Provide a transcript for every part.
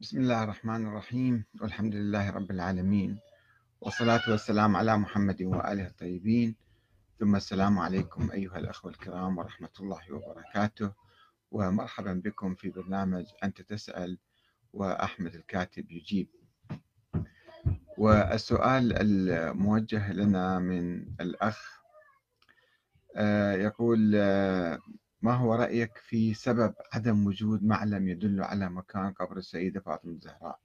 بسم الله الرحمن الرحيم. والحمد لله رب العالمين. والصلاة والسلام على محمد وآله الطيبين. ثم السلام عليكم أيها الأخوة الكرام ورحمة الله وبركاته. ومرحبا بكم في برنامج أنت تسأل وأحمد الكاتب يجيب. والسؤال الموجه لنا من الأخ آه، يقول آه، ما هو رأيك في سبب عدم وجود معلم يدل على مكان قبر السيدة فاطمة الزهراء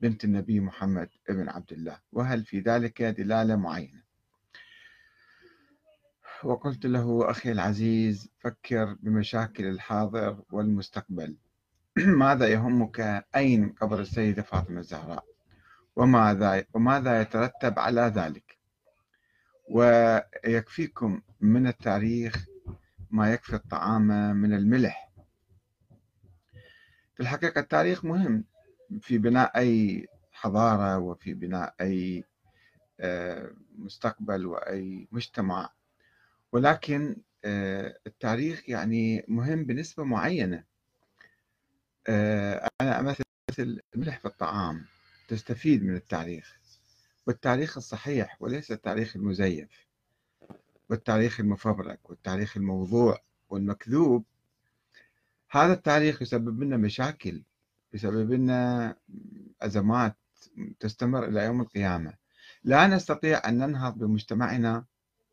بنت النبي محمد ابن عبد الله؟ وهل في ذلك دلالة معينة؟ وقلت له أخي العزيز فكر بمشاكل الحاضر والمستقبل. ماذا يهمك أين قبر السيدة فاطمة الزهراء؟ وماذا وماذا يترتب على ذلك؟ ويكفيكم من التاريخ ما يكفي الطعام من الملح. في الحقيقة التاريخ مهم في بناء أي حضارة وفي بناء أي آه، مستقبل وأي مجتمع. ولكن آه، التاريخ يعني مهم بنسبة معينة. آه، أنا أمثل الملح في الطعام تستفيد من التاريخ والتاريخ الصحيح وليس التاريخ المزيف. والتاريخ المفبرك والتاريخ الموضوع والمكذوب هذا التاريخ يسبب لنا مشاكل يسبب لنا أزمات تستمر إلى يوم القيامة. لا نستطيع أن ننهض بمجتمعنا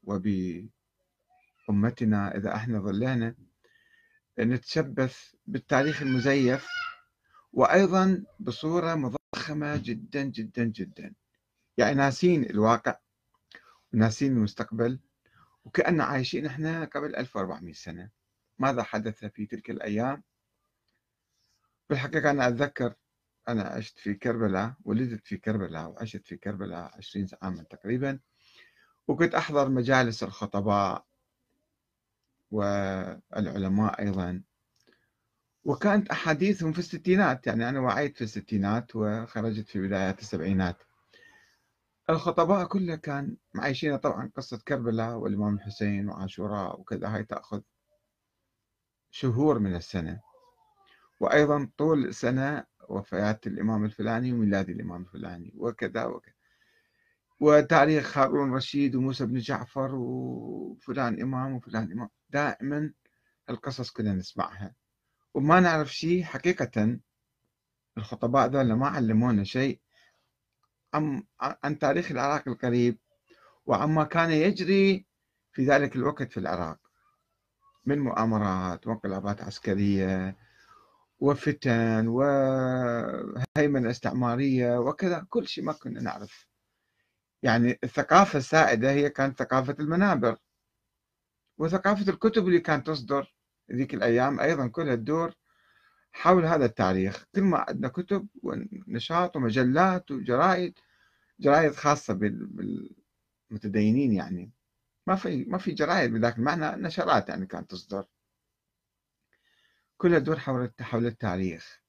وبأمتنا إذا إحنا ظلينا. نتشبث بالتاريخ المزيف وأيضا بصورة مضخمة جدا جدا جدا. يعني ناسين الواقع وناسين المستقبل وكأن عايشين إحنا قبل 1400 سنة. ماذا حدث في تلك الأيام؟ بالحقيقة أنا أتذكر أنا عشت في كربلاء ولدت في كربلاء وعشت في كربلاء 20 عاما تقريبا. وكنت أحضر مجالس الخطباء والعلماء أيضا. وكانت أحاديثهم في الستينات يعني أنا وعيت في الستينات وخرجت في بدايات السبعينات. الخطباء كلها كان معيشين طبعا قصة كربلاء والإمام الحسين وعاشوراء وكذا هاي تأخذ شهور من السنة. وأيضا طول السنة وفيات الإمام الفلاني وميلاد الإمام الفلاني وكذا وكذا. وتاريخ هارون رشيد وموسى بن جعفر وفلان إمام وفلان إمام. دائما القصص كنا نسمعها. وما نعرف شيء حقيقة الخطباء ذولا ما علمونا شيء. عن عن تاريخ العراق القريب وعما كان يجري في ذلك الوقت في العراق من مؤامرات وانقلابات عسكرية وفتن وهيمنة استعمارية وكذا كل شيء ما كنا نعرف. يعني الثقافة السائدة هي كانت ثقافة المنابر وثقافة الكتب اللي كانت تصدر ذيك الأيام أيضا كلها تدور حول هذا التاريخ. كل ما عندنا كتب ونشاط ومجلات وجرائد جرائد خاصة بالمتدينين يعني. ما في ما في جرائد بذاك المعنى نشرات يعني كانت تصدر. كلها تدور حول حول التاريخ.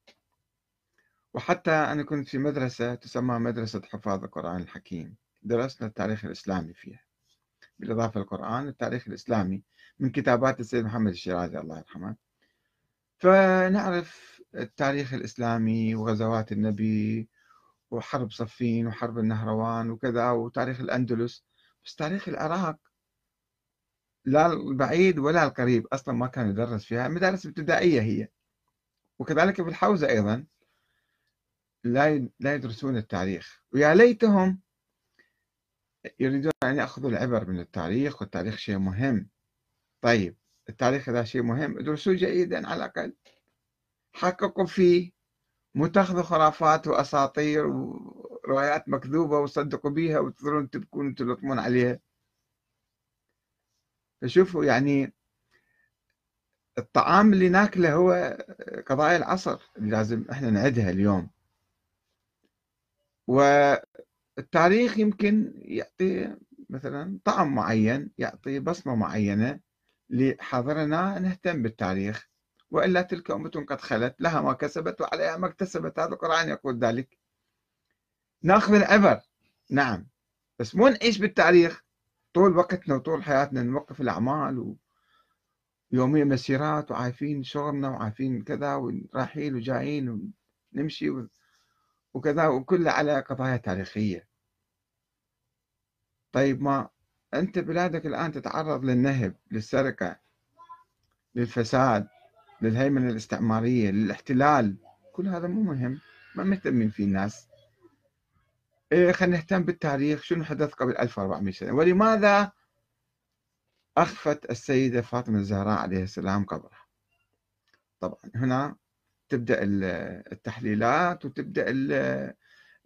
وحتى أنا كنت في مدرسة تسمى مدرسة حفاظ القرآن الحكيم. درسنا التاريخ الإسلامي فيها. بالإضافة للقرآن التاريخ الإسلامي من كتابات السيد محمد الشيرازي الله يرحمه. فنعرف التاريخ الإسلامي وغزوات النبي وحرب صفين وحرب النهروان وكذا وتاريخ الأندلس. بس تاريخ العراق لا البعيد ولا القريب أصلا ما كان يدرس فيها مدارس ابتدائية هي. وكذلك في الحوزة أيضا لا لا يدرسون التاريخ. ويا ليتهم يريدون أن يأخذوا العبر من التاريخ والتاريخ شيء مهم. طيب التاريخ هذا شيء مهم. ادرسوه جيدا على الأقل. حققوا فيه مو تاخذوا خرافات وأساطير وروايات مكذوبة وصدقوا بيها وتظلون تبكون وتلطمون عليها. فشوفوا يعني الطعام اللي ناكله هو قضايا العصر اللي لازم إحنا نعدها اليوم. والتاريخ يمكن يعطي مثلا طعم معين يعطي بصمة معينة. لحاضرنا نهتم بالتاريخ وإلا تلك أمة قد خلت لها ما كسبت وعليها ما اكتسبت. هذا القرآن يقول ذلك. ناخذ العبر نعم. بس مو نعيش بالتاريخ. طول وقتنا وطول حياتنا نوقف الأعمال ويوميا مسيرات وعارفين شغلنا وعارفين كذا ورايحين وجايين نمشي وكذا وكلها على قضايا تاريخية. طيب ما أنت بلادك الآن تتعرض للنهب للسرقة للفساد للهيمنة الاستعمارية للاحتلال. كل هذا مو مهم ما مهتمين فيه الناس. إيه خلينا نهتم بالتاريخ. شنو حدث قبل 1400 سنة؟ ولماذا أخفت السيدة فاطمة الزهراء عليه السلام قبرها؟ طبعا هنا تبدأ التحليلات وتبدأ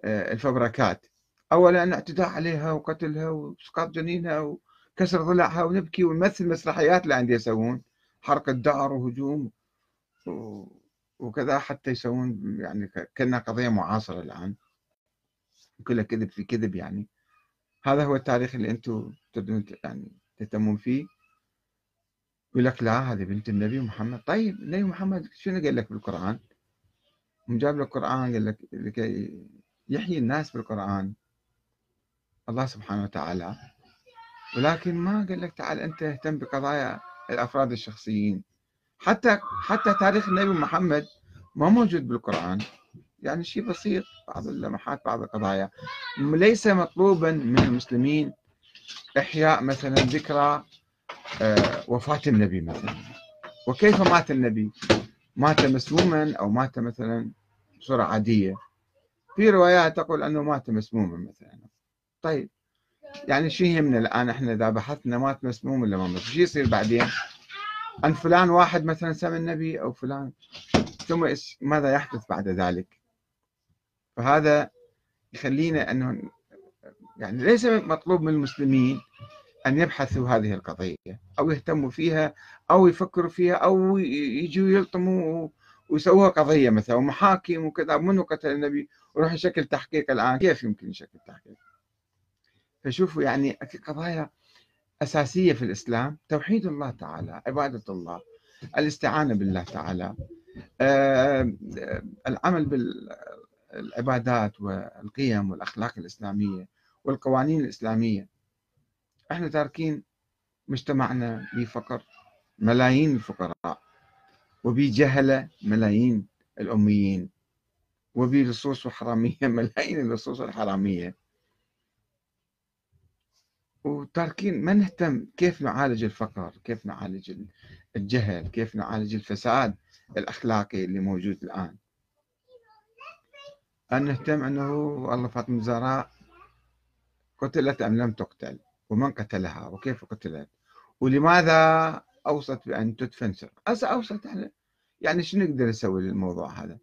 الفبركات. أولا اعتداء عليها وقتلها وإسقاط جنينها وكسر ضلعها ونبكي ونمثل مسرحيات اللي عندي يسوون. حرق الدار وهجوم وكذا حتى يسوون يعني كأنها قضية معاصرة الآن. كلها كذب في كذب يعني. هذا هو التاريخ اللي أنتم تبدون يعني تهتمون فيه. يقول لك لا هذه بنت النبي محمد. طيب النبي محمد شنو قال لك بالقرآن؟ جاب لك القرآن قال لك لكي يحيي الناس بالقرآن. الله سبحانه وتعالى. ولكن ما قال لك تعال أنت اهتم بقضايا الأفراد الشخصيين. حتى حتى تاريخ النبي محمد ما موجود بالقرآن. يعني شيء بسيط بعض اللمحات بعض القضايا. ليس مطلوبا من المسلمين إحياء مثلا ذكرى آه، وفاة النبي مثلا. وكيف مات النبي؟ مات مسموما أو مات مثلا بصورة عادية. في روايات تقول أنه مات مسموما مثلا. طيب. يعني شو يهمنا الآن إحنا إذا بحثنا مات مسموم ولا ما مات شو يصير بعدين؟ أن فلان واحد مثلا سمى النبي أو فلان ثم ماذا يحدث بعد ذلك؟ فهذا يخلينا أنه يعني ليس مطلوب من المسلمين أن يبحثوا هذه القضية أو يهتموا فيها أو يفكروا فيها أو يجوا يلطموا ويسووها قضية مثلا ومحاكم وكذا منو قتل النبي؟ وروح يشكل تحقيق الآن. كيف يمكن يشكل تحقيق؟ فشوفوا يعني في قضايا أساسية في الإسلام توحيد الله تعالى عبادة الله الاستعانة بالله تعالى العمل بالعبادات والقيم والأخلاق الإسلامية والقوانين الإسلامية. إحنا تاركين مجتمعنا بفقر ملايين الفقراء وبجهلة ملايين الأميين وبلصوص وحرامية ملايين اللصوص الحرامية. وتاركين ما نهتم كيف نعالج الفقر كيف نعالج الجهل كيف نعالج الفساد الأخلاقي اللي موجود الآن. أن نهتم أنه والله فاطمة الزهراء قتلت أم لم تقتل؟ ومن قتلها؟ وكيف قتلت؟ ولماذا أوصت بأن تدفن؟ هسه أوصت إحنا يعني شو نقدر نسوي للموضوع هذا؟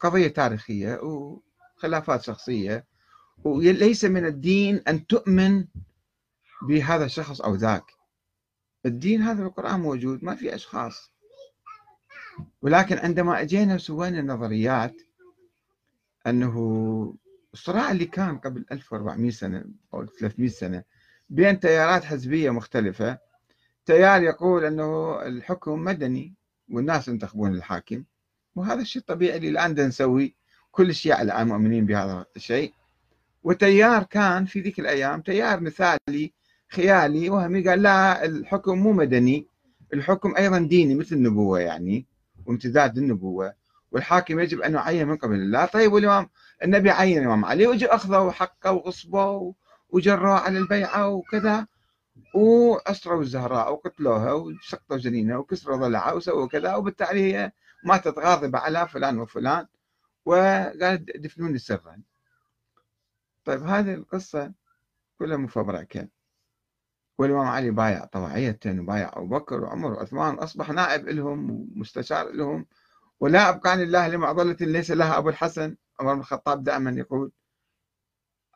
قضية تاريخية وخلافات شخصية وليس من الدين أن تؤمن بهذا الشخص أو ذاك. الدين هذا القرآن موجود ما في أشخاص. ولكن عندما أجينا وسوينا النظريات أنه الصراع اللي كان قبل 1400 سنة أو 300 سنة بين تيارات حزبية مختلفة تيار يقول أنه الحكم مدني والناس ينتخبون الحاكم وهذا الشيء الطبيعي اللي الآن نسوي كل الشيعة الآن مؤمنين بهذا الشيء. وتيار كان في ذيك الأيام تيار مثالي خيالي وهمي قال لا الحكم مو مدني الحكم أيضا ديني مثل النبوة يعني وامتداد النبوة. والحاكم يجب أن يعين من قبل الله. طيب والإمام النبي عين الإمام علي وجي أخذوا حقه وغصبه وجروه على البيعة وكذا وأسروا الزهراء وقتلوها وسقطوا جنينها وكسروا ضلعها وسووا كذا وبالتالي هي ماتت غاضبة على فلان وفلان وقالت دفنوني سرا. طيب هذه القصة كلها مفبركة. والإمام علي بايع طوعية وبايع أبو بكر وعمر وعثمان أصبح نائب لهم ومستشار لهم ولا أبقى عن الله لمعضلة ليس لها أبو الحسن عمر بن الخطاب دائما يقول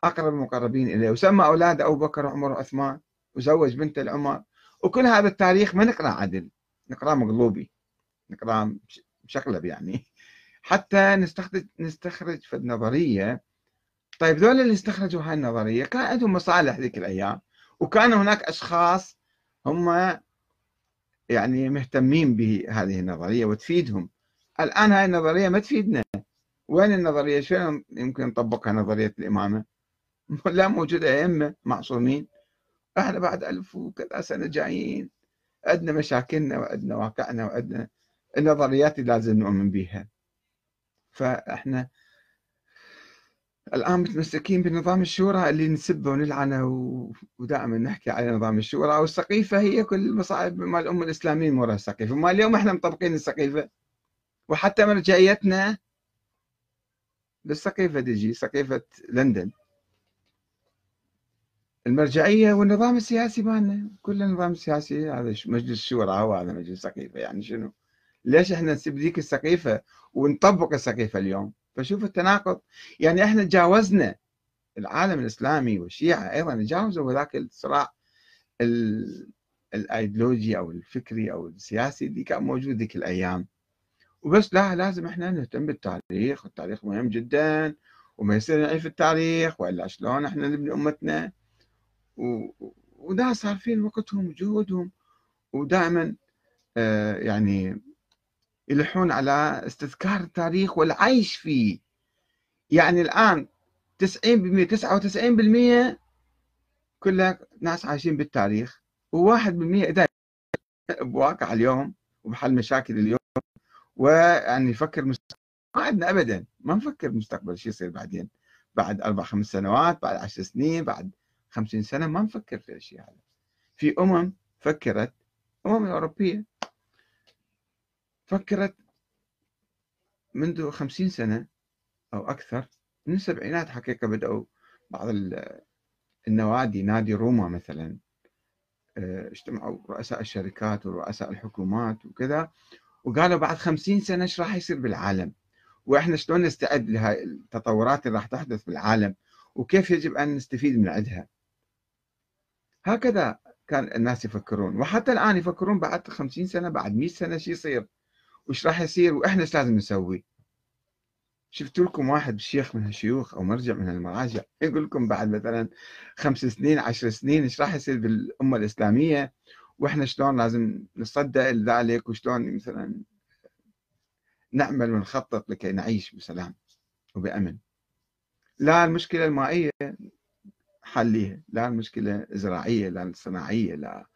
أقرب المقربين إليه. وسمى أولاد أبو بكر وعمر وعثمان وزوج بنت العمر. وكل هذا التاريخ ما نقرأ عدل نقرأ مقلوبي نقرأ مشقلب يعني. حتى نستخرج نستخرج في النظرية. طيب ذول اللي استخرجوا هاي النظرية كان عندهم مصالح ذيك الأيام. وكان هناك أشخاص هم يعني مهتمين بهذه النظرية وتفيدهم. الآن هاي النظرية ما تفيدنا. وين النظرية؟ شلون يمكن نطبقها نظرية الإمامة؟ لا موجودة أئمة معصومين. إحنا بعد ألف وكذا سنة جايين. عندنا مشاكلنا وعندنا واقعنا وعندنا النظريات اللي لازم نؤمن بها فإحنا الآن متمسكين بنظام الشورى اللي نسبه ونلعنه ودائما نحكي على نظام الشورى والسقيفة هي كل المصائب مال الأمة الإسلامية مرة السقيفة ما اليوم إحنا مطبقين السقيفة. وحتى مرجعيتنا بالسقيفة تجي سقيفة لندن. المرجعية والنظام السياسي مالنا كل النظام السياسي هذا مجلس الشورى وهذا مجلس السقيفة يعني شنو؟ ليش إحنا نسيب ذيك السقيفة ونطبق السقيفة اليوم؟ فشوف التناقض. يعني إحنا تجاوزنا العالم الإسلامي والشيعة أيضا تجاوزوا ذاك الصراع الأيديولوجي أو الفكري أو السياسي اللي كان موجود ذيك الأيام. وبس لا لازم إحنا نهتم بالتاريخ والتاريخ مهم جدا وما يصير نعيش التاريخ وإلا شلون إحنا نبني أمتنا. و... وناس صارفين وقتهم وجهودهم. ودائما آه يعني يلحون على استذكار التاريخ والعيش فيه. يعني الآن 90% 99% كلها ناس عايشين بالتاريخ و1% إذا بواقع اليوم وبحل مشاكل اليوم ويعني يفكر مستقبل ما عندنا ابدا ما نفكر مستقبل شو يصير بعدين. بعد أربع خمس سنوات بعد عشر سنين بعد خمسين سنة ما نفكر في الشيء هذا في أمم فكرت أمم اوروبيه فكرت منذ خمسين سنة أو أكثر من السبعينات حقيقة بدأوا بعض النوادي نادي روما مثلا آه، اجتمعوا رؤساء الشركات ورؤساء الحكومات وكذا وقالوا بعد خمسين سنة إيش راح يصير بالعالم؟ وإحنا شلون نستعد لهاي التطورات اللي راح تحدث بالعالم؟ وكيف يجب أن نستفيد من عندها؟ هكذا كان الناس يفكرون وحتى الآن يفكرون بعد خمسين سنة بعد مئة سنة شو يصير؟ وش راح يصير وإحنا إيش لازم نسوي؟ شفت لكم واحد شيخ من هالشيوخ أو مرجع من المراجع يقول لكم بعد مثلا خمس سنين عشر سنين إيش راح يصير بالأمة الإسلامية؟ وإحنا شلون لازم نصدق لذلك؟ وشلون مثلا نعمل ونخطط لكي نعيش بسلام وبأمن؟ لا المشكلة المائية حليها لا المشكلة الزراعيه لا الصناعية لا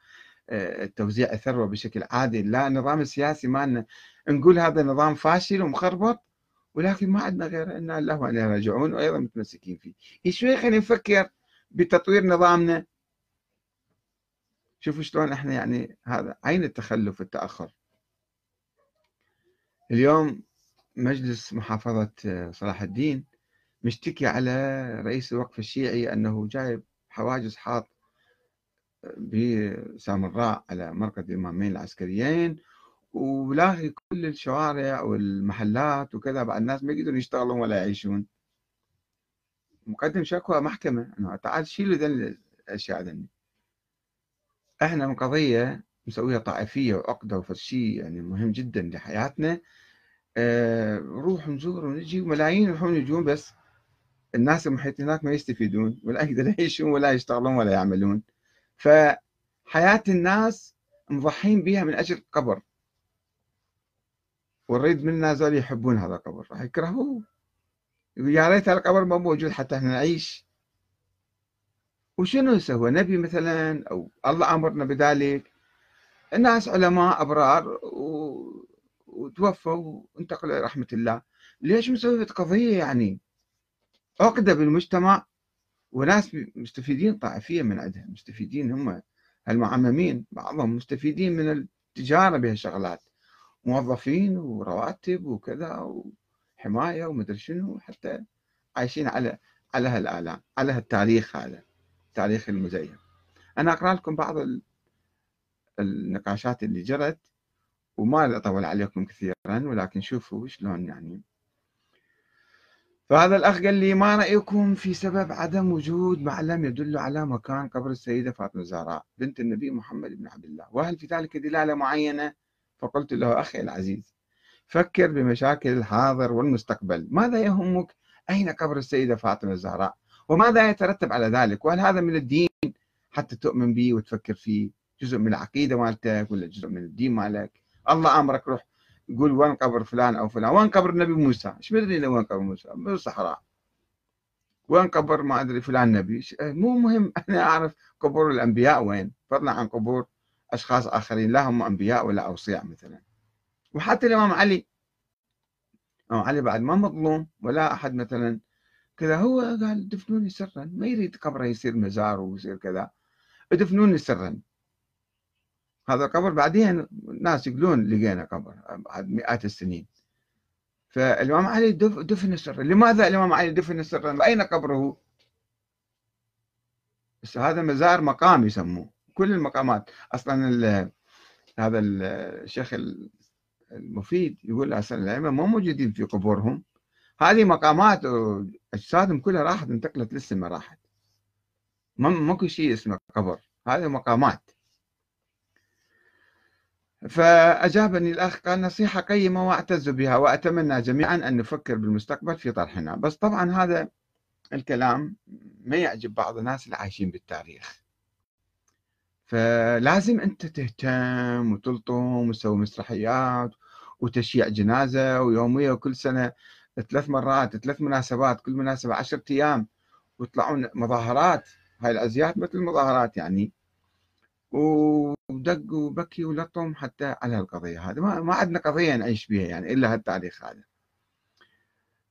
توزيع الثروة بشكل عادل. لا النظام السياسي مالنا نقول هذا نظام فاشل ومخربط ولكن ما عندنا غير ان الله وإنا راجعون وأيضا متمسكين فيه. شوي خلينا نفكر بتطوير نظامنا. شوفوا شلون إحنا يعني هذا عين التخلف والتأخر؟ اليوم مجلس محافظة صلاح الدين مشتكي على رئيس الوقف الشيعي أنه جايب حواجز حاط بسامراء على مركز الإمامين العسكريين ولاغي كل الشوارع والمحلات وكذا بعد الناس ما يقدرون يشتغلون ولا يعيشون. مقدم شكوى محكمة أنه تعال شيلوا ذن الأشياء ذني. إحنا من قضية مسويها طائفية وعقدة وفشي يعني مهم جدا لحياتنا. آه نروح نزور ونجي وملايين يروحون يجون بس الناس المحيطين هناك ما يستفيدون ولا يقدرون يعيشون ولا يشتغلون ولا يعملون. فحياة الناس مضحين بها من أجل قبر ونريد منا زول يحبون هذا القبر راح يكرهوه. يا ريت القبر ما موجود حتى إحنا نعيش. وشنو سوى نبي مثلا أو الله أمرنا بذلك. الناس علماء أبرار و... وتوفوا وانتقلوا إلى رحمة الله. ليش مسوي قضيه يعني؟ عقدة بالمجتمع وناس مستفيدين طائفيا من عندها مستفيدين هم المعممين بعضهم مستفيدين من التجارة بهالشغلات. موظفين ورواتب وكذا وحماية ومدري شنو حتى عايشين على على هالآلام على هالتاريخ هذا التاريخ المزيف. أنا أقرأ لكم بعض النقاشات اللي جرت وما أطول عليكم كثيرا ولكن شوفوا شلون يعني فهذا الأخ قال لي ما رأيكم في سبب عدم وجود معلم يدل على مكان قبر السيدة فاطمة الزهراء بنت النبي محمد بن عبد الله؟ وهل في ذلك دلالة معينة؟ فقلت له أخي العزيز فكر بمشاكل الحاضر والمستقبل. ماذا يهمك أين قبر السيدة فاطمة الزهراء وماذا يترتب على ذلك؟ وهل هذا من الدين حتى تؤمن به وتفكر فيه؟ جزء من العقيدة مالتك ولا جزء من الدين مالك؟ الله أمرك روح. يقول وين قبر فلان أو فلان. وين قبر النبي موسى. إيش مدري وين قبر موسى؟ بالصحراء وين قبر ما أدري فلان نبي. مو مهم. أنا أعرف قبور الأنبياء وين. فضلا عن قبور أشخاص آخرين. لا هم أنبياء ولا أوصياء مثلا. وحتى الإمام علي. علي بعد ما مظلوم ولا أحد مثلا. كذا هو قال دفنوني سرا. ما يريد قبره يصير مزار ويصير كذا. دفنوني سرا. هذا القبر بعدين ناس يقولون لقينا قبر بعد مئات السنين. فالإمام علي دفن سرا لماذا الإمام علي دفن سرا أين قبره؟ بس هذا مزار مقام يسموه. كل المقامات. أصلا هذا الشيخ المفيد يقول أصلا الأئمة مو موجودين في قبورهم. هذه مقامات أجسادهم كلها راحت انتقلت للسماء راحت. ماكو شيء اسمه قبر. هذه مقامات. فأجابني الأخ قال نصيحة قيمة وأعتز بها وأتمنى جميعا أن نفكر بالمستقبل في طرحنا. بس طبعا هذا الكلام ما يعجب بعض الناس اللي عايشين بالتاريخ. فلازم أنت تهتم وتلطم وتسوي مسرحيات وتشييع جنازة ويومية وكل سنة ثلاث مرات ثلاث مناسبات كل مناسبة عشرة أيام ويطلعون مظاهرات. هاي الأزياء مثل المظاهرات يعني. ودق وبكي ولطم حتى على القضية هذه. ما, ما عندنا قضية نعيش بها يعني إلا هالتاريخ هذا.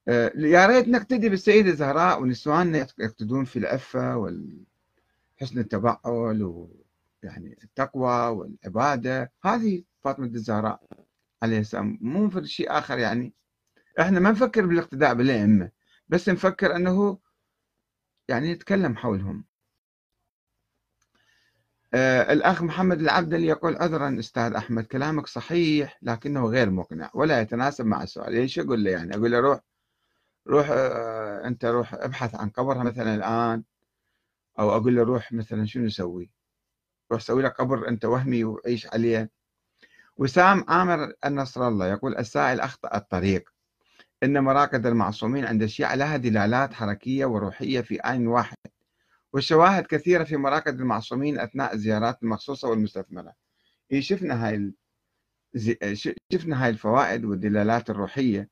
آه، يا ريت نقتدي بالسيدة الزهراء ونسواننا يقتدون في العفة وحسن التبعل ويعني التقوى والعبادة. هذه فاطمة الزهراء عليه السلام. مو في شيء آخر يعني. إحنا ما نفكر بالاقتداء بالأئمة بس نفكر أنه يعني نتكلم حولهم. الأخ محمد العبدلي يقول عذرا أستاذ أحمد كلامك صحيح لكنه غير مقنع ولا يتناسب مع السؤال. ليش أقول له يعني؟ أقول له روح روح آه أنت روح ابحث عن قبرها مثلا الآن أو أقول له روح مثلا شنو نسوي؟ روح سوي له قبر أنت وهمي وعيش عليه. وسام عامر النصر الله يقول السائل أخطأ الطريق. إن مراقد المعصومين عند الشيعة لها دلالات حركية وروحية في آن واحد. والشواهد كثيرة في مراقد المعصومين أثناء الزيارات المخصوصة والمستثمرة. إيه شفنا هاي شفنا هاي الفوائد والدلالات الروحية.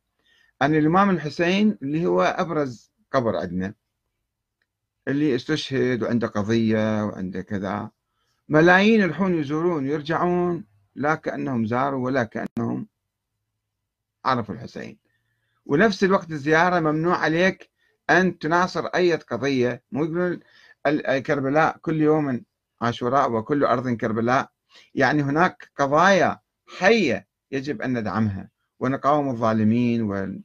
أن الإمام الحسين اللي هو أبرز قبر عندنا اللي استشهد وعنده قضية وعنده كذا ملايين يروحون يزورون يرجعون لا كأنهم زاروا ولا كأنهم عرفوا الحسين. ونفس الوقت الزيارة ممنوع عليك أن تناصر أي قضية. مو يقولون كربلاء كل يوم عاشوراء وكل أرض كربلاء. يعني هناك قضايا حية يجب أن ندعمها. ونقاوم الظالمين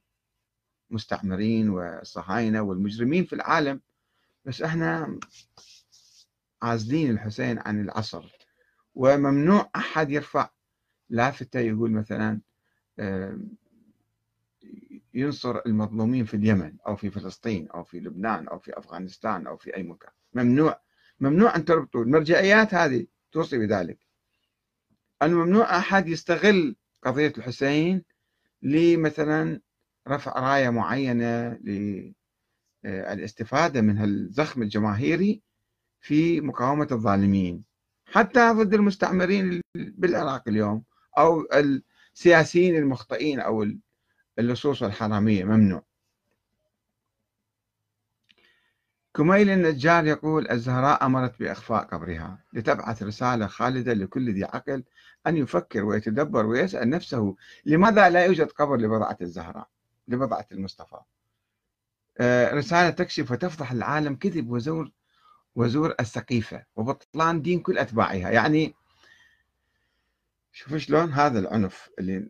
والمستعمرين والصهاينة والمجرمين في العالم. بس إحنا عازلين الحسين عن العصر. وممنوع أحد يرفع لافتة يقول مثلا ينصر المظلومين في اليمن أو في فلسطين أو في لبنان أو في أفغانستان أو في أي مكان. ممنوع. ممنوع أن تربطوا المرجعيات هذه توصي بذلك. أنه ممنوع أحد يستغل قضية الحسين لمثلا رفع راية معينة للإستفادة من الزخم الجماهيري في مقاومة الظالمين. حتى ضد المستعمرين بالعراق اليوم أو السياسيين المخطئين أو اللصوص الحرامية. ممنوع. كميل النجار يقول الزهراء أمرت بإخفاء قبرها لتبعث رسالة خالدة لكل ذي عقل أن يفكر ويتدبر ويسأل نفسه لماذا لا يوجد قبر لبضعة الزهراء لبضعة المصطفى؟ آه، رسالة تكشف وتفضح العالم كذب وزور وزور السقيفة وبطلان دين كل أتباعها. يعني شوف شلون هذا العنف اللي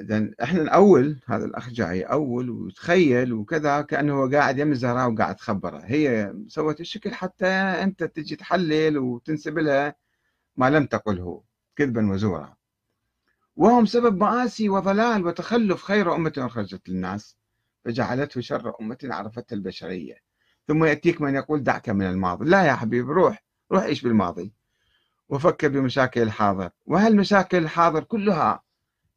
اذا إحنا نأول هذا الأخ جاي يأول وتخيل وكذا كأنه هو قاعد يم الزهراء وقاعد تخبره. هي سوت الشكل حتى أنت تجي تحلل وتنسب لها ما لم تقله كذبا وزورا وهم سبب مآسي وضلال وتخلف خير أمة أخرجت للناس فجعلته شر أمة عرفتها البشرية. ثم يأتيك من يقول دعك من الماضي. لا يا حبيبي روح روح عيش بالماضي. وفكر بمشاكل الحاضر. وهالمشاكل الحاضر كلها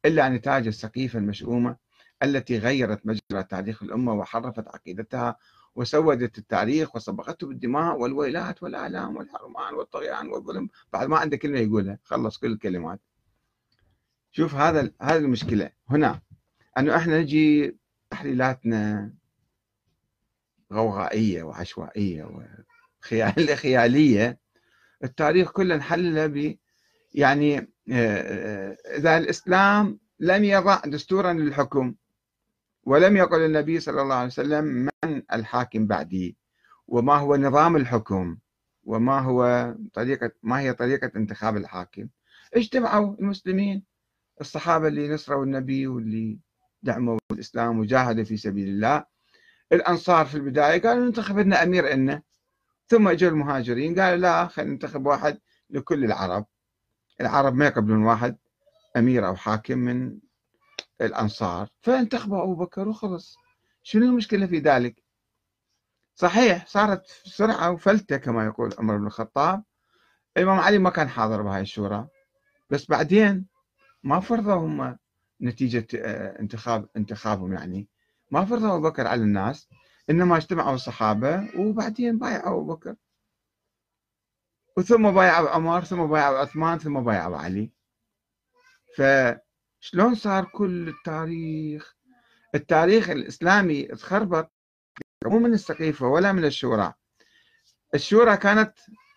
إلا نتاج السقيفة المشؤومة التي غيرت مجرى تاريخ الأمة وحرفت عقيدتها وسودت التاريخ وصبغته بالدماء والويلات والآلام والحرمان والطغيان والظلم. بعد ما عنده كلمة يقولها. خلص كل الكلمات. شوف هذا هذه المشكلة. هنا. أنه إحنا نجي تحليلاتنا غوغائية وعشوائية وخيالية التاريخ كله نحلله ب يعني آه، آه، إذا الإسلام لم يضع دستورا للحكم ولم يقل النبي صلى الله عليه وسلم من الحاكم بعدي وما هو نظام الحكم وما هو طريقة ما هي طريقة انتخاب الحاكم. اجتمعوا المسلمين الصحابة اللي نصروا النبي واللي دعموا الإسلام وجاهدوا في سبيل الله. الأنصار في البداية قالوا ننتخب لنا أمير إلنا ثم اجوا المهاجرين قالوا لا خلينا ننتخب واحد لكل العرب. العرب ما يقبلون واحد أمير أو حاكم من الأنصار فانتخبوا أبو بكر وخلص. شنو المشكلة في ذلك؟ صحيح صارت سرعة وفلتة كما يقول عمر بن الخطاب. الإمام علي ما كان حاضر بهاي الشورى بس بعدين ما فرضوا هم نتيجة آه، انتخاب انتخابهم يعني. ما فرضوا أبو بكر على الناس إنما اجتمعوا الصحابة وبعدين بايعوا أبو بكر. وثم بايعوا عمر ثم بايعوا عثمان ثم بايعوا علي. فشلون صار كل التاريخ؟ التاريخ الإسلامي تخربط مو من السقيفة ولا من الشورى. الشورى كانت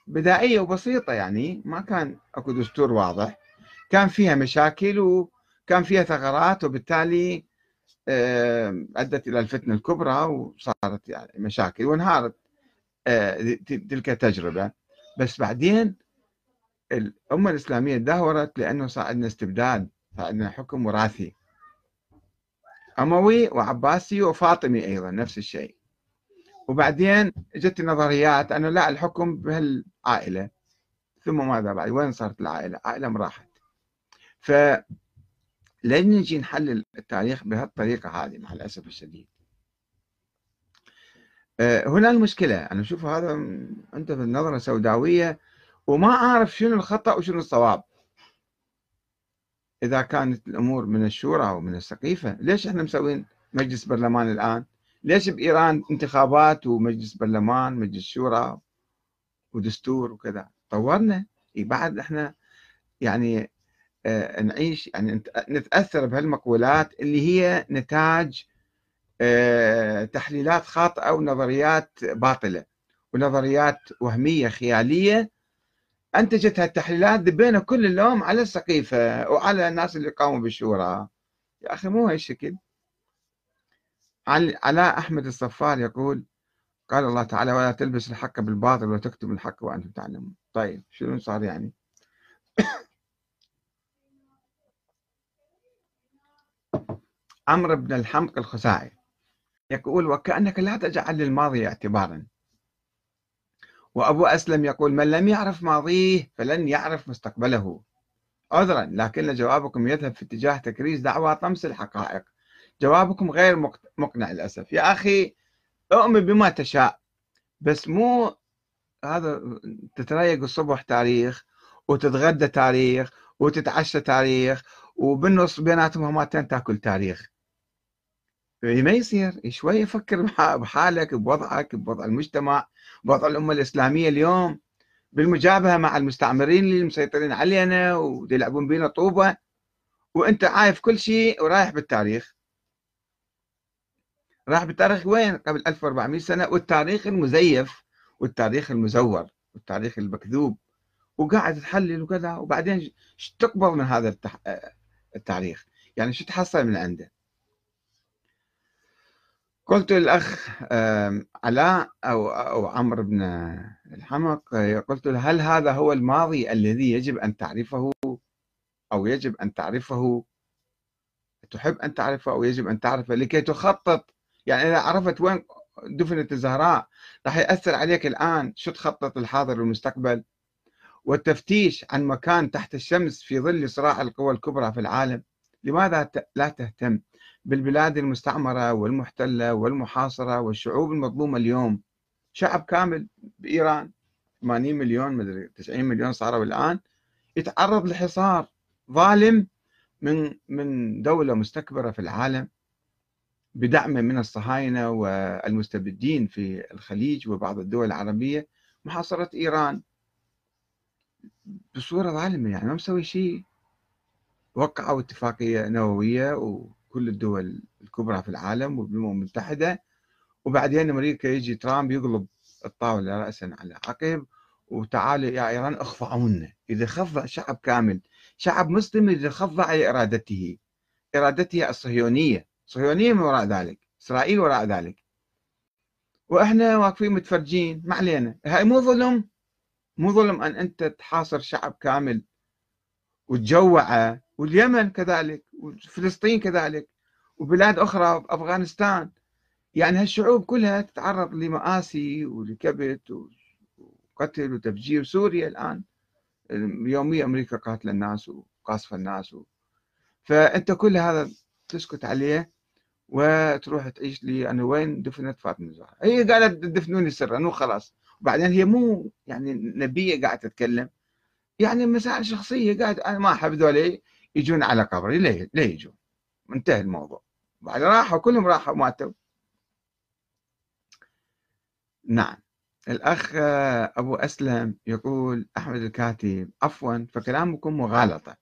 بدائية وبسيطة يعني ما كان أكو دستور واضح. كان فيها مشاكل وكان فيها ثغرات وبالتالي أدت إلى الفتنة الكبرى وصارت يعني مشاكل وانهارت آه، تلك التجربة. بس بعدين الأمة الإسلامية دهورت لأنه صار عندنا استبداد صار عندنا حكم وراثي. أموي وعباسي وفاطمي أيضا نفس الشيء. وبعدين جت النظريات أنه لا الحكم بهالعائلة. ثم ماذا بعد؟ وين صارت العائلة؟ عائلة راحت ف نجي نحلل التاريخ بهالطريقة هذه مع الأسف الشديد. هنا المشكلة. أنا أشوف هذا أنت في النظرة سوداوية وما أعرف شنو الخطأ وشنو الصواب. إذا كانت الأمور من الشورى أو من السقيفة ليش إحنا مسوين مجلس برلمان الآن؟ ليش بإيران انتخابات ومجلس برلمان مجلس شورى ودستور وكذا؟ طورنا. بعد إحنا يعني آه، نعيش يعني نتأثر بهالمقولات اللي هي نتاج آه، تحليلات خاطئة ونظريات باطلة. ونظريات وهمية خيالية. أنتجت هالتحليلات دبينا كل اللوم على السقيفة وعلى الناس اللي قاموا بالشورى. يا أخي مو هالشكل علاء أحمد الصفار يقول قال الله تعالى ولا تلبس الحق بالباطل وتكتم الحق وأنتم تعلمون. طيب شنو صار يعني؟ عمرو بن الحمق الخزاعي يقول وكأنك لا تجعل للماضي اعتبارا. وأبو أسلم يقول من لم يعرف ماضيه فلن يعرف مستقبله. عذرا لكن جوابكم يذهب في اتجاه تكريس دعوى طمس الحقائق. جوابكم غير مقنع للأسف. يا أخي أؤمن بما تشاء بس مو هذا تتريق الصبح تاريخ وتتغدى تاريخ وتتعشى تاريخ وبالنص بيناتهم همتين تاكل تاريخ. ما يصير. شوي فكر بحالك بوضعك بوضع المجتمع بوضع الأمة الإسلامية اليوم. بالمجابهة مع المستعمرين اللي مسيطرين علينا ويلعبون بينا طوبة. وأنت عايف كل شيء ورايح بالتاريخ. راح بالتاريخ وين؟ قبل 1400 سنة. والتاريخ المزيف والتاريخ المزور والتاريخ المكذوب. وقاعد تحلل وكذا. وبعدين تقبض من هذا التاريخ؟ يعني شو تحصل من عنده؟ قلت للأخ علاء أو أو عمرو بن الحمق قلت له هل هذا هو الماضي الذي يجب أن تعرفه أو يجب أن تعرفه؟ تحب أن تعرفه أو يجب أن تعرفه؟ لكي تخطط. يعني إذا عرفت وين دفنت الزهراء راح يأثر عليك الآن. شو تخطط الحاضر والمستقبل والتفتيش عن مكان تحت الشمس في ظل صراع القوى الكبرى في العالم لماذا لا تهتم؟ بالبلاد المستعمرة والمحتلة والمحاصرة والشعوب المظلومة اليوم. شعب كامل بإيران 80 مليون مدري 90 مليون صاروا الآن يتعرض لحصار ظالم من من دولة مستكبرة في العالم بدعم من الصهاينة والمستبدين في الخليج وبعض الدول العربية محاصرة إيران. بصورة ظالمة يعني ما مسوي شيء. وقعوا اتفاقية نووية وكل الدول الكبرى في العالم والأمم المتحدة. وبعدين أمريكا يجي ترامب يقلب الطاولة رأسا على عقب وتعالوا يا إيران اخضعونا إذا خضع شعب كامل شعب مسلم إذا خضع لإرادته إرادته الصهيونية. صهيونية من وراء ذلك. إسرائيل وراء ذلك. وإحنا واقفين متفرجين. ما علينا. هاي مو ظلم. مو ظلم أن أنت تحاصر شعب كامل وتجوعه واليمن كذلك وفلسطين كذلك وبلاد أخرى أفغانستان. يعني هالشعوب كلها تتعرض لمآسي ولكبت وقتل وتفجير. سوريا الآن يوميا أمريكا قاتلة الناس وقاصفة الناس. و... فأنت كل هذا تسكت عليه وتروح تعيش لي أنا وين؟ دفنت فاطمة الزهراء هي قالت دفنوني سرا وخلاص. وبعدين هي مو يعني نبية قاعدة تتكلم. يعني مسائل شخصية قاعد أنا ما أحب ذولي يجون على قبري ليه؟ ليه يجون؟ انتهى الموضوع. بعد راحوا كلهم راحوا ماتوا. نعم. الأخ أبو أسلم يقول أحمد الكاتب عفوا فكلامكم مغالطة.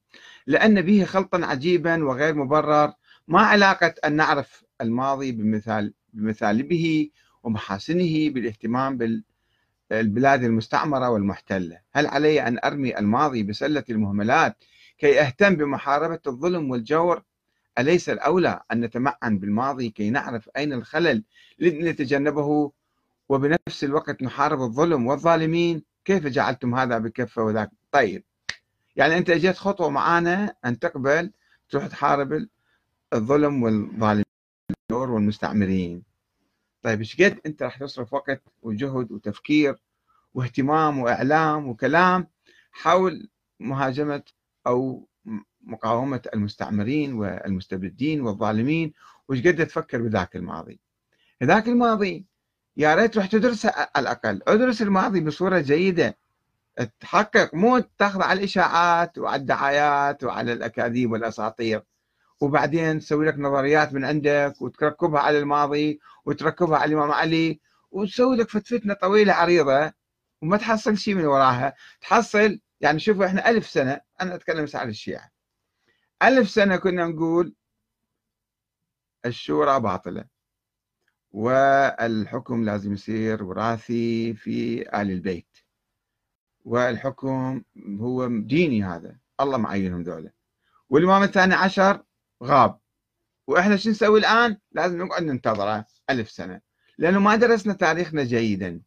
لأن به خلطا عجيبا وغير مبرر. ما علاقة أن نعرف الماضي بمثال بمثالبه ومحاسنه بالاهتمام بالبلاد المستعمرة والمحتلة. هل علي أن أرمي الماضي بسلة المهملات كي أهتم بمحاربة الظلم والجور؟ أليس الأولى أن نتمعن بالماضي كي نعرف أين الخلل لنتجنبه؟ وبنفس الوقت نحارب الظلم والظالمين. كيف جعلتم هذا بكفة وذاك؟ طيب يعني أنت أجيت خطوة معانا أن تقبل تروح تحارب الظلم والظالمين والمستعمرين. طيب إيش قد أنت راح تصرف وقت وجهد وتفكير واهتمام وإعلام وكلام حول مهاجمة أو مقاومة المستعمرين والمستبدين والظالمين؟ وش قد تفكر بذاك الماضي؟ ذاك الماضي يا ريت تروح تدرسه على الأقل. ادرس الماضي بصورة جيدة. تحقق مو تاخذ على الإشاعات وعلى الدعايات وعلى الأكاذيب والأساطير. وبعدين تسوي لك نظريات من عندك وتركبها على الماضي وتركبها على الإمام علي وتسوي لك فتفتنا طويلة عريضة وما تحصل شيء من وراها. تحصل يعني شوفوا إحنا ألف سنة أنا أتكلم عن الشيعة. ألف سنة كنا نقول الشورى باطلة والحكم لازم يصير وراثي في آل البيت والحكم هو ديني هذا الله معينهم ذولا. والإمام الثاني عشر غاب. وإحنا شو نسوي الآن؟ لازم نقعد ننتظره ألف سنة. لأنه ما درسنا تاريخنا جيدا.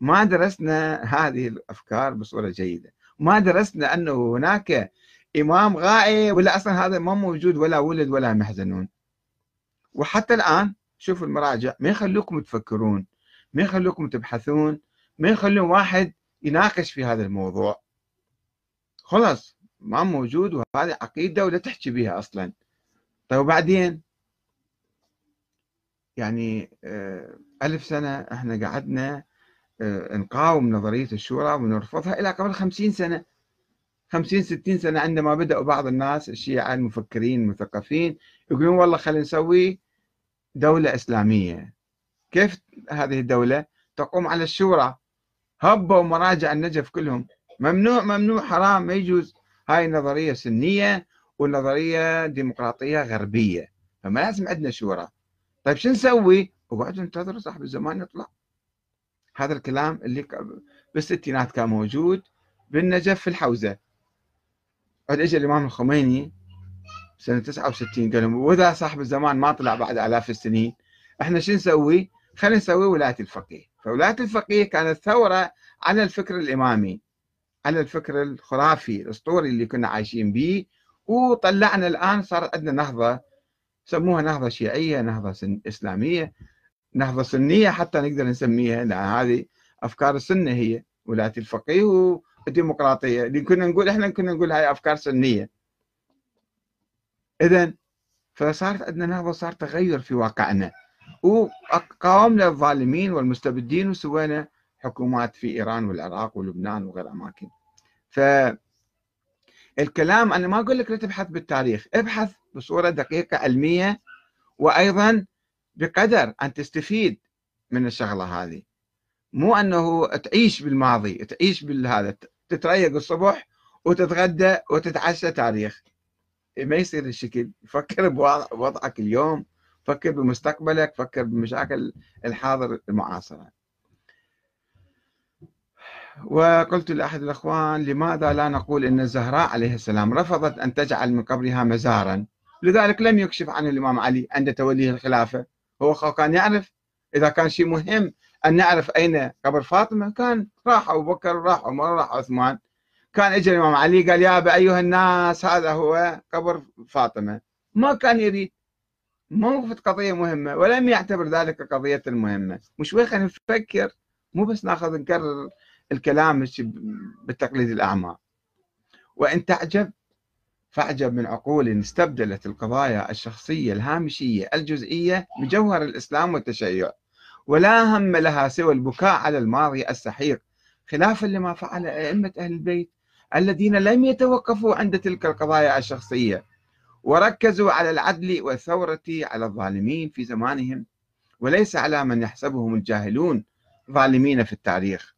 ما درسنا هذه الأفكار بصورة جيدة. ما درسنا أنه هناك إمام غائب ولا أصلا هذا ما موجود ولا ولد ولا محزنون. وحتى الآن شوفوا المراجع ما يخلوكم تفكرون ما يخلوكم تبحثون ما يخلون واحد يناقش في هذا الموضوع. خلاص ما موجود وهذه عقيدة ولا تحكي بها أصلا. طيب وبعدين؟ يعني آه، ألف سنة إحنا قعدنا آه، نقاوم نظرية الشورى ونرفضها إلى قبل خمسين سنة. خمسين ستين سنة عندما بدأوا بعض الناس الشيعة المفكرين المثقفين يقولون والله خلينا نسوي دولة إسلامية. كيف هذه الدولة تقوم على الشورى؟ هبوا مراجع النجف كلهم. ممنوع ممنوع حرام ما يجوز. هاي النظرية سنية ونظرية ديمقراطية غربية فما لازم عندنا شورى طيب شو نسوي؟ وقعدوا انتظروا صاحب الزمان يطلع هذا الكلام اللي بالستينات كان موجود بالنجف في الحوزة بعد اجى الإمام الخميني سنة 69 قال لهم وإذا صاحب الزمان ما طلع بعد آلاف السنين إحنا شو نسوي؟ خلينا نسوي ولاية الفقيه فولاية الفقيه كانت ثورة على الفكر الإمامي على الفكر الخرافي الأسطوري اللي كنا عايشين به وطلعنا الآن صار عندنا نهضة سموها نهضة شيعية نهضة سن... إسلامية نهضة سنية حتى نقدر نسميها لأن هذه أفكار السنة هي ولايه الفقيه والديمقراطيه اللي كنا نقول إحنا كنا نقول هاي أفكار سنية. اذا فصارت عندنا نهضة صار تغير في واقعنا. وقاومنا الظالمين والمستبدين وسوينا حكومات في إيران والعراق ولبنان وغير أماكن. ف الكلام أنا ما أقول لك لا تبحث بالتاريخ ابحث بصورة دقيقة علمية وأيضا بقدر أن تستفيد من الشغلة هذه. مو أنه تعيش بالماضي تعيش بالهذا تتريق الصبح وتتغدى وتتعشى تاريخ. ما يصير الشكل. فكر بوضعك اليوم فكر بمستقبلك فكر بمشاكل الحاضر المعاصرة. وقلت لأحد الأخوان لماذا لا نقول أن الزهراء عليه السلام رفضت أن تجعل من قبرها مزارا؟ لذلك لم يكشف عنه الإمام علي عند توليه الخلافة. هو كان يعرف إذا كان شيء مهم أن نعرف أين قبر فاطمة كان راح أبو بكر راح عمر راح عثمان. كان اجى الإمام علي قال يا أيها الناس هذا هو قبر فاطمة. ما كان يريد. مو قضية مهمة ولم يعتبر ذلك قضية مهمة. مش وين خلينا نفكر مو بس ناخذ نكرر الكلام بالتقليد الأعمى وإن تعجب فاعجب من عقول استبدلت القضايا الشخصية الهامشية الجزئية بجوهر الإسلام والتشيع ولا هم لها سوى البكاء على الماضي السحيق خلافا لما فعل أئمة أهل البيت الذين لم يتوقفوا عند تلك القضايا الشخصية وركزوا على العدل والثورة على الظالمين في زمانهم وليس على من يحسبهم الجاهلون ظالمين في التاريخ.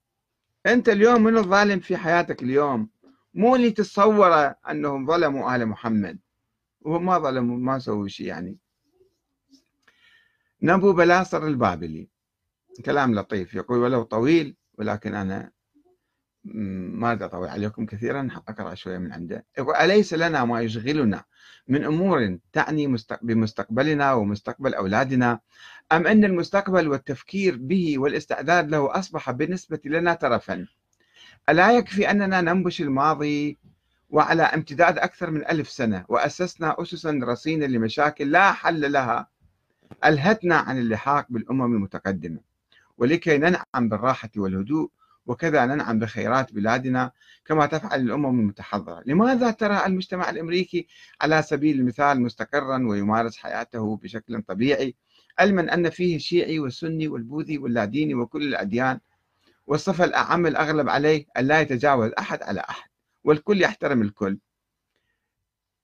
أنت اليوم من الظالم في حياتك اليوم؟ مو اللي تتصوره أنهم ظلموا آل محمد. وهم ما ظلموا ما سووا شيء يعني. نبو بلاصر البابلي. كلام لطيف يقول ولو طويل ولكن أنا ما أطول عليكم كثيرا أقرأ شوية من عنده. أليس لنا ما يشغلنا من أمور تعني بمستقبلنا ومستقبل أولادنا؟ أم أن المستقبل والتفكير به والاستعداد له أصبح بالنسبة لنا ترفا ألا يكفي أننا ننبش الماضي وعلى امتداد أكثر من ألف سنة وأسسنا أسسا رصينة لمشاكل لا حل لها؟ ألهتنا عن اللحاق بالأمم المتقدمة ولكي ننعم بالراحة والهدوء وكذا ننعم بخيرات بلادنا كما تفعل الأمم المتحضرة. لماذا ترى المجتمع الأمريكي على سبيل المثال مستقرا ويمارس حياته بشكل طبيعي علما أن فيه الشيعي والسني والبوذي واللاديني وكل الأديان؟ والصفة الأعم الأغلب عليه أن لا يتجاوز أحد على أحد والكل يحترم الكل.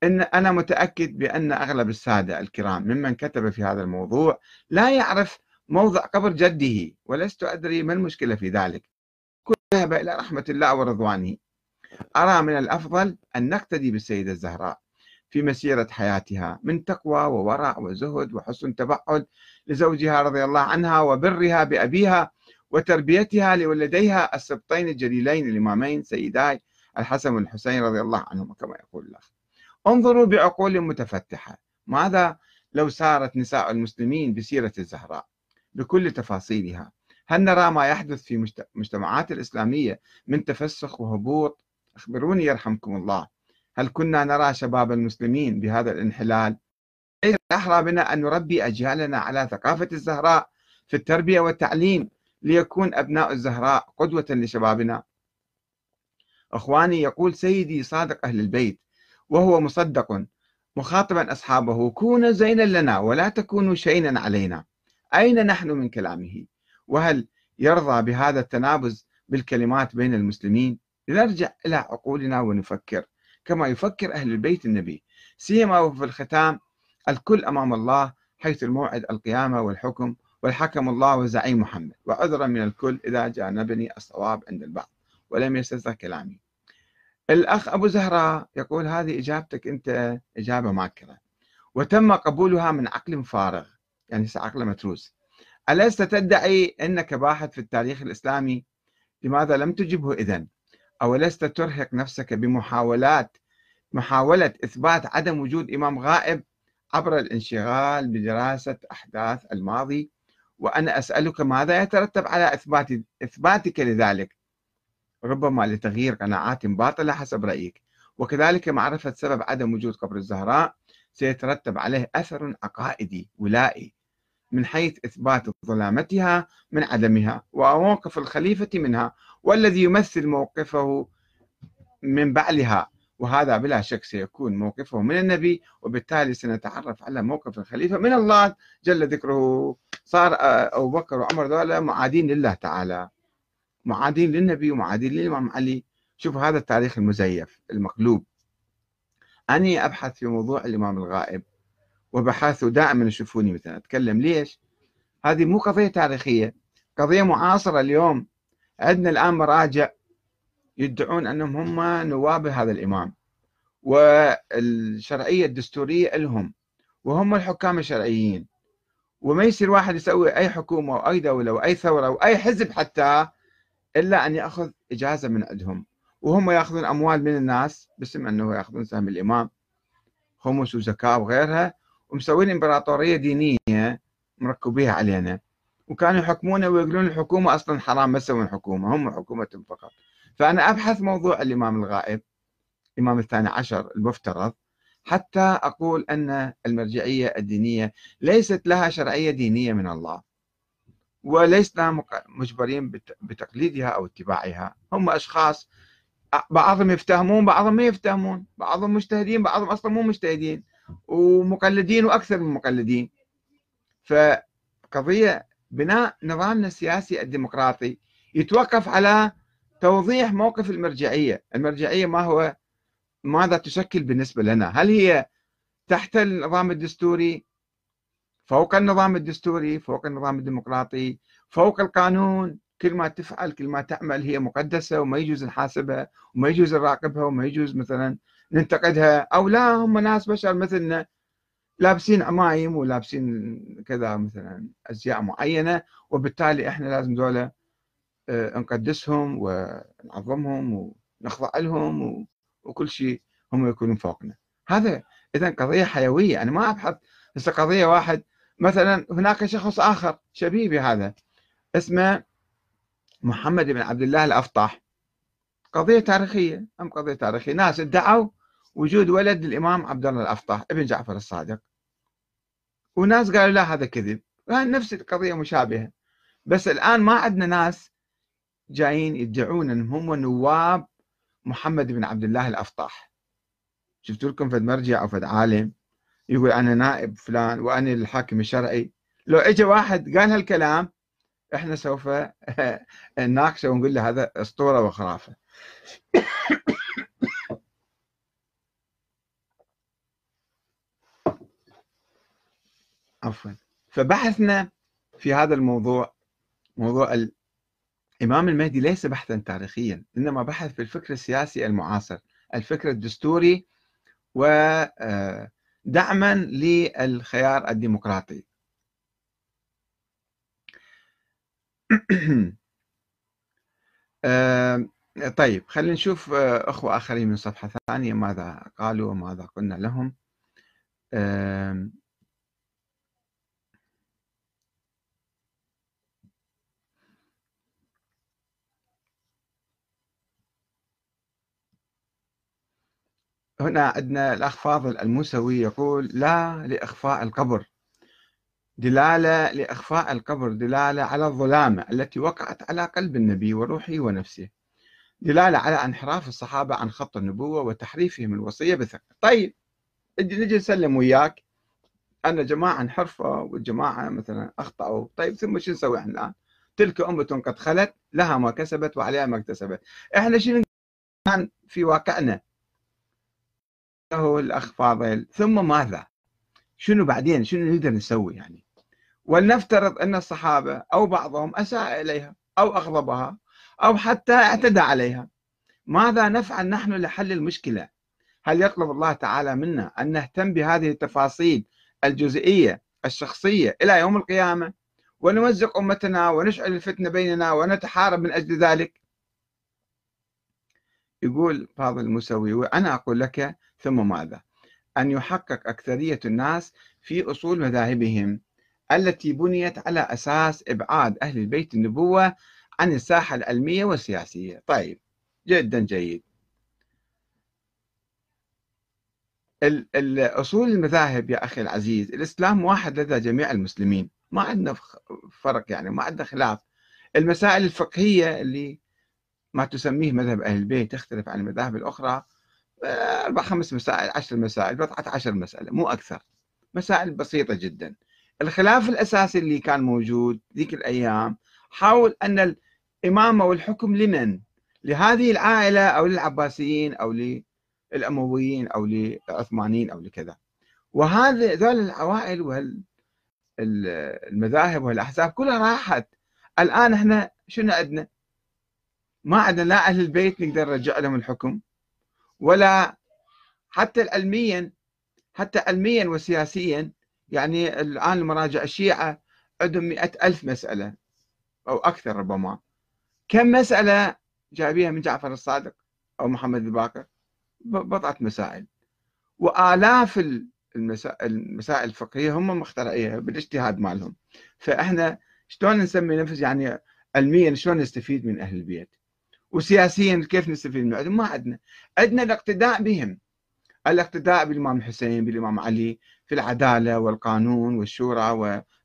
إن أنا متأكد بأن أغلب السادة الكرام ممن كتب في هذا الموضوع لا يعرف موضع قبر جده ولست أدري ما المشكلة في ذلك. كل ذهب إلى رحمة الله ورضوانه. أرى من الأفضل أن نقتدي بالسيدة الزهراء في مسيرة حياتها من تقوى وورع وزهد وحسن تبعد لزوجها رضي الله عنها وبرها بأبيها وتربيتها لولديها السبطين الجليلين الإمامين سيداي الحسن والحسين رضي الله عنهما كما يقول الأخ. انظروا بعقول متفتحة. ماذا لو سارت نساء المسلمين بسيرة الزهراء؟ بكل تفاصيلها. هل نرى ما يحدث في المجتمعات الإسلامية من تفسخ وهبوط؟ أخبروني يرحمكم الله. هل كنا نرى شباب المسلمين بهذا الانحلال؟ ليس أحرى بنا أن نربي أجيالنا على ثقافة الزهراء في التربية والتعليم ليكون أبناء الزهراء قدوة لشبابنا؟ أخواني يقول سيدي صادق أهل البيت وهو مصدق مخاطبا أصحابه كونوا زينا لنا ولا تكونوا شينا علينا. أين نحن من كلامه؟ وهل يرضى بهذا التنابز بالكلمات بين المسلمين؟ لنرجع إلى عقولنا ونفكر كما يفكر أهل البيت النبي. سيما وفي الختام الكل أمام الله حيث الموعد القيامة والحكم والحكم الله وزعيم محمد. وعذرا من الكل إذا جانبني الصواب عند البعض ولم يستسغ كلامي. الأخ أبو زهرة يقول هذه إجابتك أنت إجابة ماكرة. وتم قبولها من عقل فارغ يعني عقل متروس. ألست تدعي أنك باحث في التاريخ الإسلامي؟ لماذا لم تجبه إذن؟ أو لست ترهق نفسك بمحاولات محاولة إثبات عدم وجود إمام غائب عبر الانشغال بدراسة أحداث الماضي؟ وأنا أسألك ماذا يترتب على إثبات إثباتك لذلك؟ ربما لتغيير قناعات باطلة حسب رأيك. وكذلك معرفة سبب عدم وجود قبر الزهراء سيترتب عليه أثر عقائدي ولائي. من حيث إثبات ظلامتها من عدمها وموقف الخليفة منها والذي يمثل موقفه من بعلها. وهذا بلا شك سيكون موقفه من النبي وبالتالي سنتعرف على موقف الخليفة من الله جل ذكره. صار أبو بكر وعمر ذولا معادين لله تعالى. معادين للنبي ومعادين للإمام علي. شوفوا هذا التاريخ المزيف المقلوب. أني أبحث في موضوع الإمام الغائب. وبحثوا دائما يشوفوني مثلا. أتكلم ليش؟ هذه مو قضية تاريخية. قضية معاصرة اليوم. عندنا الآن مراجع يدعون أنهم هم نواب هذا الإمام. والشرعية الدستورية لهم. وهم الحكام الشرعيين. وما يصير واحد يسوي أي حكومة أو أي دولة أو أي ثورة أو أي حزب حتى إلا أن يأخذ إجازة من عندهم. وهم يأخذون أموال من الناس باسم أنه يأخذون سهم الإمام. خمس وزكاة وغيرها. ومسوين إمبراطورية دينية مركبيها علينا. وكانوا يحكمونا ويقولون الحكومة أصلا حرام ما تسوون حكومة هم حكومتهم فقط. فأنا أبحث موضوع الإمام الغائب الإمام الثاني عشر المفترض حتى أقول أن المرجعية الدينية ليست لها شرعية دينية من الله ولسنا مجبرين بتقليدها أو اتباعها. هم أشخاص بعضهم يفتهمون بعضهم ما يفتهمون بعضهم مجتهدين بعضهم أصلا مو مجتهدين. ومقلدين وأكثر من مقلدين. فقضية بناء نظامنا السياسي الديمقراطي يتوقف على توضيح موقف المرجعية. المرجعية ما هو ماذا تشكل بالنسبة لنا؟ هل هي تحت النظام الدستوري؟ فوق النظام الدستوري فوق النظام الديمقراطي فوق القانون. كل ما تفعل كل ما تعمل هي مقدسة وما يجوز نحاسبها وما يجوز نراقبها وما يجوز مثلا ننتقدها أو لا هم ناس بشر مثلنا لابسين عمايم ولابسين كذا مثلا أزياء معينة وبالتالي إحنا لازم دولة آه، نقدسهم ونعظمهم ونخضع لهم وكل شيء هم يكونون فوقنا. هذا إذا قضية حيوية. أنا ما أبحث بس قضية واحد. مثلا هناك شخص آخر شبيبي هذا اسمه محمد بن عبد الله الأفطاح. قضية تاريخية أم قضية تاريخية؟ ناس ادعوا وجود ولد للإمام عبد الله الأفطاح ابن جعفر الصادق. وناس قالوا لا هذا كذب. نفس القضية مشابهة. بس الآن ما عندنا ناس جايين يدعون أنهم هم نواب محمد بن عبد الله الأفطاح. شفت لكم فد مرجع أو فد عالم يقول أنا نائب فلان وأنا الحاكم الشرعي. لو اجى واحد قال هالكلام إحنا سوف نناقشه ونقول له هذا أسطورة وخرافة. عفوا. فبحثنا في هذا الموضوع موضوع الإمام المهدي ليس بحثا تاريخيا إنما بحث في الفكر السياسي المعاصر الفكر الدستوري ودعما آه، للخيار الديمقراطي. آه، طيب خلينا نشوف آه، أخوة آخرين من صفحة ثانية ماذا قالوا وماذا قلنا لهم. هنا عندنا الأخ فاضل الموسوي يقول لا لإخفاء القبر. دلالة لإخفاء القبر دلالة على الظلامة التي وقعت على قلب النبي وروحه ونفسه. دلالة على انحراف الصحابة عن خط النبوة وتحريفهم الوصية بثقة. طيب نجي نسلم وياك. أن جماعة انحرفوا والجماعة مثلا أخطأوا. طيب ثم شو نسوي إحنا الآن؟ تلك أمة قد خلت لها ما كسبت وعليها ما اكتسبت. إحنا شنو في واقعنا. الأخ فاضل ثم ماذا؟ شنو بعدين؟ شنو نقدر نسوي يعني؟ ولنفترض أن الصحابة أو بعضهم أساء إليها أو أغضبها أو حتى اعتدى عليها. ماذا نفعل نحن لحل المشكلة؟ هل يطلب الله تعالى منا أن نهتم بهذه التفاصيل الجزئية الشخصية إلى يوم القيامة ونمزق أمتنا ونشعل الفتنة بيننا ونتحارب من أجل ذلك؟ يقول فاضل المسوي وأنا أقول لك ثم ماذا؟ أن يحقق أكثرية الناس في أصول مذاهبهم التي بنيت على أساس إبعاد أهل البيت النبوة عن الساحة العلمية والسياسية. طيب جدا جيد. الأصول المذاهب يا أخي العزيز الإسلام واحد لدى جميع المسلمين ما عندنا فرق يعني ما عندنا خلاف. المسائل الفقهية اللي ما تسميه مذهب أهل البيت تختلف عن المذاهب الأخرى. أربع خمس مسائل عشر مسائل بضعة عشر مسألة مو أكثر. مسائل بسيطة جدا. الخلاف الأساسي اللي كان موجود ذيك الأيام حاول أن الإمامة والحكم لمن؟ لهذه العائلة أو للعباسيين أو للأمويين أو للعثمانيين أو لكذا. وهذا ذول العوائل والمذاهب والأحزاب كلها راحت. الآن إحنا شنو عندنا؟ ما عندنا لا أهل البيت نقدر نرجع لهم الحكم ولا حتى علميا حتى علميا وسياسيا. يعني الآن المراجع الشيعة عندهم مئة ألف مسألة أو أكثر ربما. كم مسألة جايبيها من جعفر الصادق أو محمد الباقر بضعة مسائل. وآلاف المسائل الفقهية هم مخترعيها بالاجتهاد مالهم. فإحنا شلون نسمي نفس يعني علميا شلون نستفيد من أهل البيت؟ وسياسيا كيف نستفيد منهم ما عندنا. عندنا الاقتداء بهم. الاقتداء بالإمام الحسين بالإمام علي في العدالة والقانون والشورى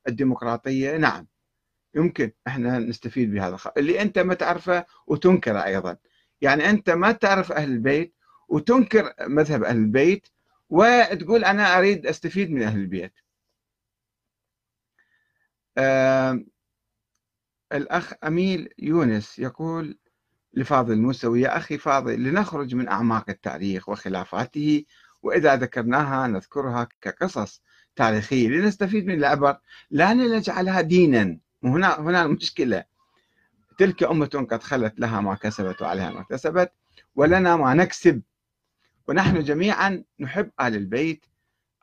والديمقراطية. نعم. يمكن إحنا نستفيد بهذا. اللي أنت ما تعرفه وتنكره أيضا. يعني أنت ما تعرف أهل البيت وتنكر مذهب أهل البيت وتقول أنا أريد أستفيد من أهل البيت. آه الأخ أميل يونس يقول لفاضل الموسوي يا أخي فاضل لنخرج من أعماق التاريخ وخلافاته وإذا ذكرناها نذكرها كقصص تاريخية لنستفيد من العبر لا لنجعلها دينا. وهنا هنا المشكلة. تلك أمة قد خلت لها ما كسبت وعليها ما اكتسبت ولنا ما نكسب. ونحن جميعا نحب آل البيت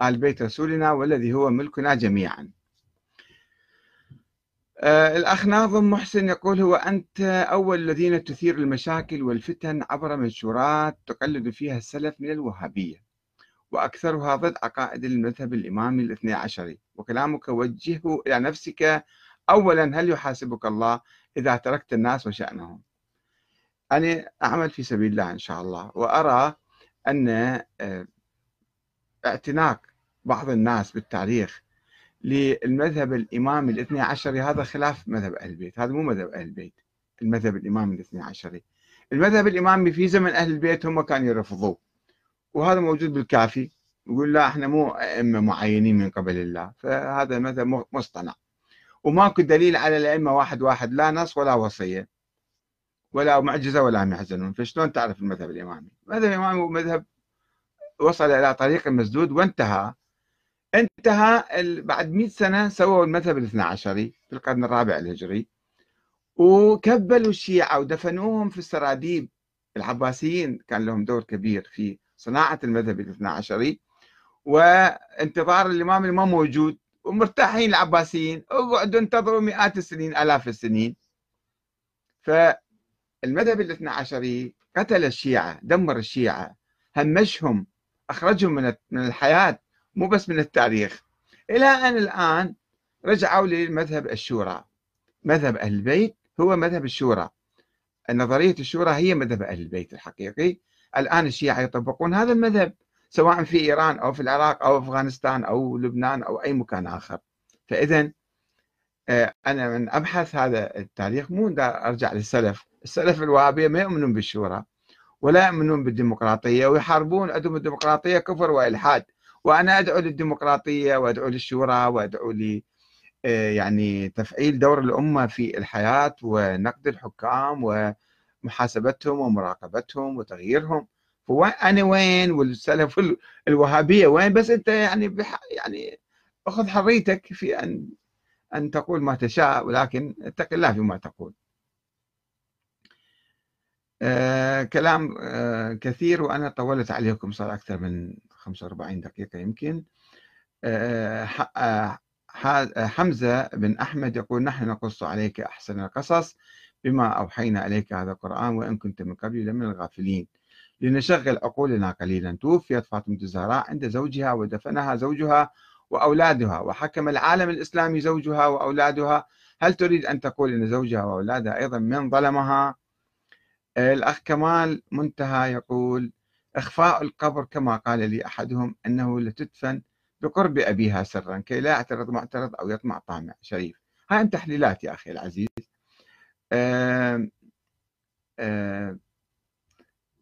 آل بيت رسولنا والذي هو ملكنا جميعا. الأخ ناظم محسن يقول هو أنت أول الذين تثير المشاكل والفتن عبر منشورات تقلد فيها السلف من الوهابية وأكثرها ضد عقائد المذهب الإمامي الاثني عشري وكلامك وجهه إلى نفسك. أولا هل يحاسبك الله إذا تركت الناس وشأنهم؟ أنا أعمل في سبيل الله إن شاء الله وأرى أن آه، اعتناق بعض الناس بالتاريخ للمذهب الإمامي الاثني عشري. هذا خلاف مذهب أهل البيت هذا مو مذهب أهل البيت المذهب الإمامي الاثني عشري. المذهب الإمامي في زمن أهل البيت هم كانوا يرفضوه وهذا موجود بالكافي يقول لا إحنا مو أئمة معينين من قبل الله فهذا مذهب مصطنع. وماكو دليل على الأئمة واحد واحد لا نص ولا وصية ولا معجزة ولا يحزنون. فشلون تعرف المذهب الإمامي؟ المذهب الإمامي هو مذهب وصل إلى طريق مسدود وانتهى. انتهى بعد 100 سنة سووا المذهب الاثنى عشري في القرن الرابع الهجري وكبلوا الشيعة ودفنوهم في السراديب. العباسيين كان لهم دور كبير في صناعة المذهب الاثنى عشري وانتظار الإمام اللي ما موجود ومرتاحين العباسيين اقعدوا انتظروا مئات السنين آلاف السنين. فالمذهب الاثنى عشري قتل الشيعة دمر الشيعة همشهم أخرجهم من الحياة. مو بس من التاريخ. إلى أن الآن رجعوا لمذهب الشورى. مذهب أهل البيت هو مذهب الشورى. نظرية الشورى هي مذهب أهل البيت الحقيقي. الآن الشيعة يطبقون هذا المذهب سواء في إيران أو في العراق أو أفغانستان أو لبنان أو أي مكان آخر. فإذا آه، أنا من أبحث هذا التاريخ مو أرجع للسلف. السلف الوهابية ما يؤمنون بالشورى ولا يؤمنون بالديمقراطية ويحاربون عندهم الديمقراطية كفر وإلحاد. وأنا أدعو للديمقراطية وأدعو للشورى وأدعو ل آه، يعني تفعيل دور الأمة في الحياة ونقد الحكام ومحاسبتهم ومراقبتهم وتغييرهم أنا وين والسلف الوهابية وين بس أنت يعني بح يعني اخذ حريتك في أن أن تقول ما تشاء ولكن اتق الله فيما تقول. آه كلام آه كثير وأنا طولت عليكم صار أكثر من 45 دقيقة يمكن. آه, آه، حمزة بن أحمد يقول نحن نقص عليك أحسن القصص بما أوحينا إليك هذا القرآن وإن كنت من قبل لمن الغافلين. لنشغل عقولنا قليلا توفيت فاطمة الزهراء عند زوجها ودفنها زوجها وأولادها وحكم العالم الإسلامي زوجها وأولادها هل تريد أن تقول أن زوجها وأولادها أيضا من ظلمها الأخ كمال منتهى يقول إخفاء القبر كما قال لي أحدهم أنه لتدفن بقرب أبيها سرا كي لا يعترض معترض أو يطمع طامع شريف. هاي تحليلات يا أخي العزيز.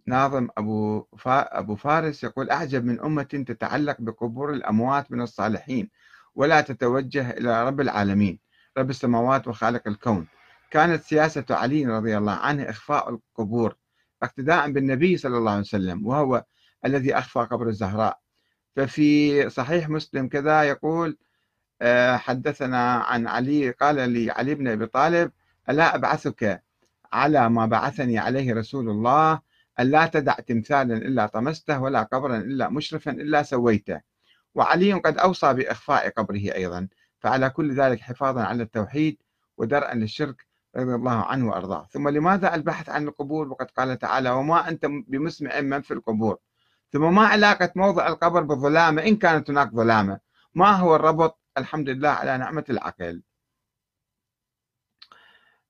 ناظم أبو, أبو فارس يقول أعجب من أمة تتعلق بقبور الأموات من الصالحين ولا تتوجه إلى رب العالمين رب السماوات وخالق الكون. كانت سياسة علي رضي الله عنه إخفاء القبور اقتداء بالنبي صلى الله عليه وسلم وهو الذي أخفى قبر الزهراء. ففي صحيح مسلم كذا يقول آه، حدثنا عن علي قال لي علي بن أبي طالب ألا أبعثك على ما بعثني عليه رسول الله أن لا تدع تمثالا إلا طمسته ولا قبرا إلا مشرفا إلا سويته. وعلي قد أوصى بإخفاء قبره أيضا فعلى كل ذلك حفاظا على التوحيد ودرءا للشرك رضي الله عنه وأرضاه. ثم لماذا البحث عن القبور؟ وقد قال تعالى وما أنت بمسمع من في القبور. ثم ما علاقة موضع القبر بالظلامة إن كانت هناك ظلامة. ما هو الربط؟ الحمد لله على نعمة العقل.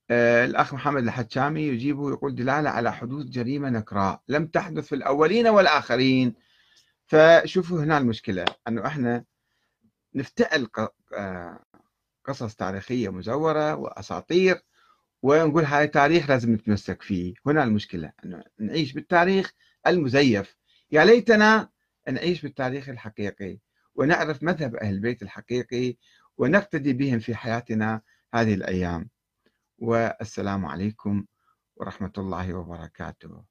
آه، الأخ محمد الحجامي يجيب يقول دلالة على حدوث جريمة نكراء. لم تحدث في الأولين والآخرين. فشوفوا هنا المشكلة أنه إحنا نفتعل آه، قصص تاريخية مزورة وأساطير ونقول هذا تاريخ لازم نتمسك فيه. هنا المشكلة أنه نعيش بالتاريخ المزيف. يا ليتنا نعيش بالتاريخ الحقيقي ونعرف مذهب أهل البيت الحقيقي ونقتدي بهم في حياتنا هذه الأيام. والسلام عليكم ورحمة الله وبركاته.